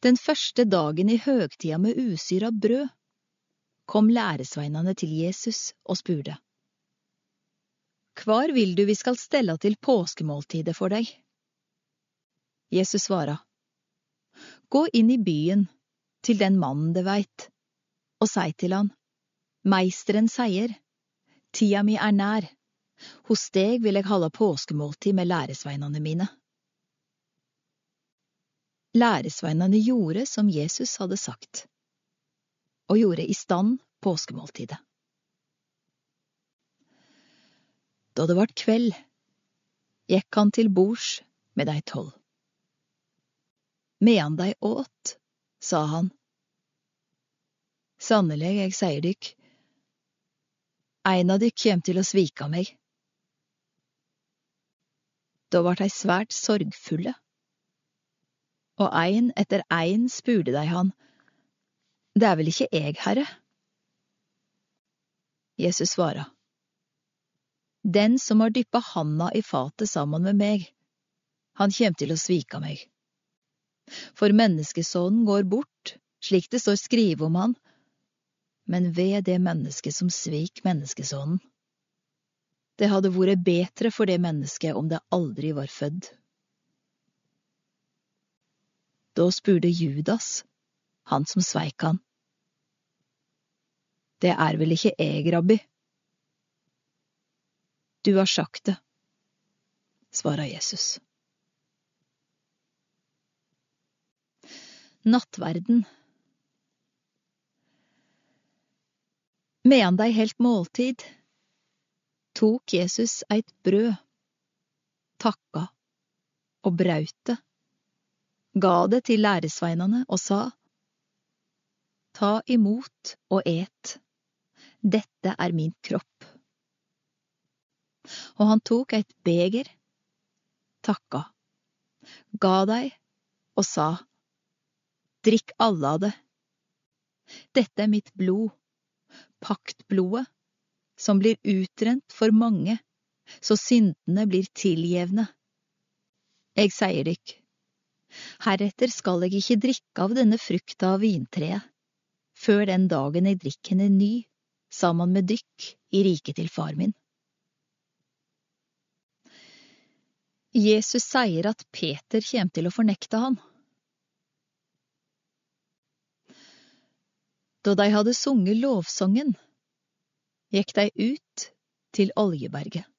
Den første dagen i høgtida med usyra brød kom læresveinene til Jesus og spurte. Hvar vil du vi skal stella til påskemåltidet for deg? Jesus svara. Gå inn i byen, til den mannen det veit, og sei til han, Meisteren seier, tida mi er nær, hos deg vil eg halda påskemåltid med læresveinene mine. Læresveinane gjorde som Jesus hadde sagt, og gjorde i stand påskemåltidet. Da det vart kveld, gikk han til bords med dei tolv. Medan dei åt, sa han, Sannelig, eg sier dykk, ein av dykk kjem til å svika meg. Da vart dei svært sorgfulle, og ein etter ein spurde dei han, Det er vel ikkje eg, Herre? Jesus svara, Den som har dyppa handa i fatet saman med meg, han kjem til å svika meg. For menneskesonen går bort, slik det står skrive om han, men ved det mennesket som svik menneskesonen. Det hadde vært betre for det mennesket om det aldri var fødd. Da spurte Judas, han som sveik han. Det er vel ikke eg, rabbi? Du har sagt det, svarer Jesus. Nattverden Medan dei heldt måltid, tok Jesus eit brød, takka og braut det, ga det til læresveinene og sa, Ta imot og et, dette er min kropp. Og han tok et beger, takka, ga deg og sa, Drikk alle av det, dette er mitt blod paktblodet, som blir utrent for mange, så syndene blir tilgjevne. Eg sier dykk, heretter skal eg ikke drikke av denne frukta av vintreet, før den dagen eg drikker henne ny, saman med dykk i riket til far min. Jesus sier at Peter kjem til å fornekte han. Da de hadde sunget lovsangen, gikk de ut til Oljeberget.